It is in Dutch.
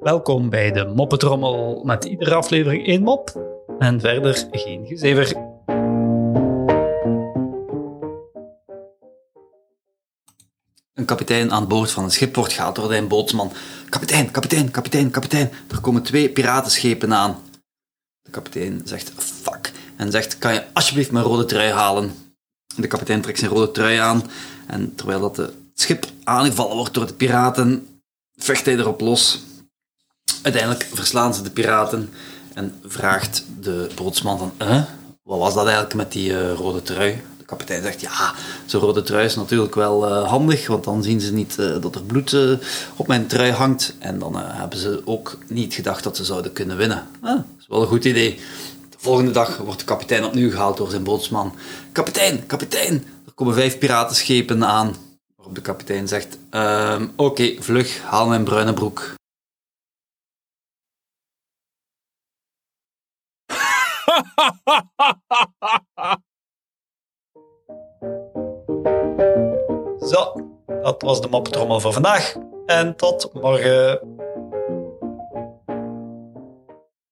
Welkom bij de Moppetrommel met iedere aflevering één mop en verder geen gezever. Een kapitein aan boord van een schip wordt gehaald door een bootsman. Kapitein, kapitein, kapitein, kapitein. Er komen twee piratenschepen aan. De kapitein zegt fuck en zegt kan je alsjeblieft mijn rode trui halen. De kapitein trekt zijn rode trui aan en terwijl dat het schip aangevallen wordt door de piraten, vecht hij erop los. Uiteindelijk verslaan ze de piraten en vraagt de bootsman van, eh, wat was dat eigenlijk met die eh, rode trui? De kapitein zegt, ja, zo'n rode trui is natuurlijk wel eh, handig, want dan zien ze niet eh, dat er bloed op mijn trui hangt. En dan hebben ze ook niet gedacht dat ze zouden kunnen winnen. Ah, dat is wel een goed idee. De volgende dag wordt de kapitein opnieuw gehaald door zijn bootsman. Kapitein, kapitein, er komen vijf piratenschepen aan. De kapitein zegt, "Ehm, oké, vlug, haal mijn bruine broek. Zo, dat was de Moppetrommel voor vandaag. En tot morgen.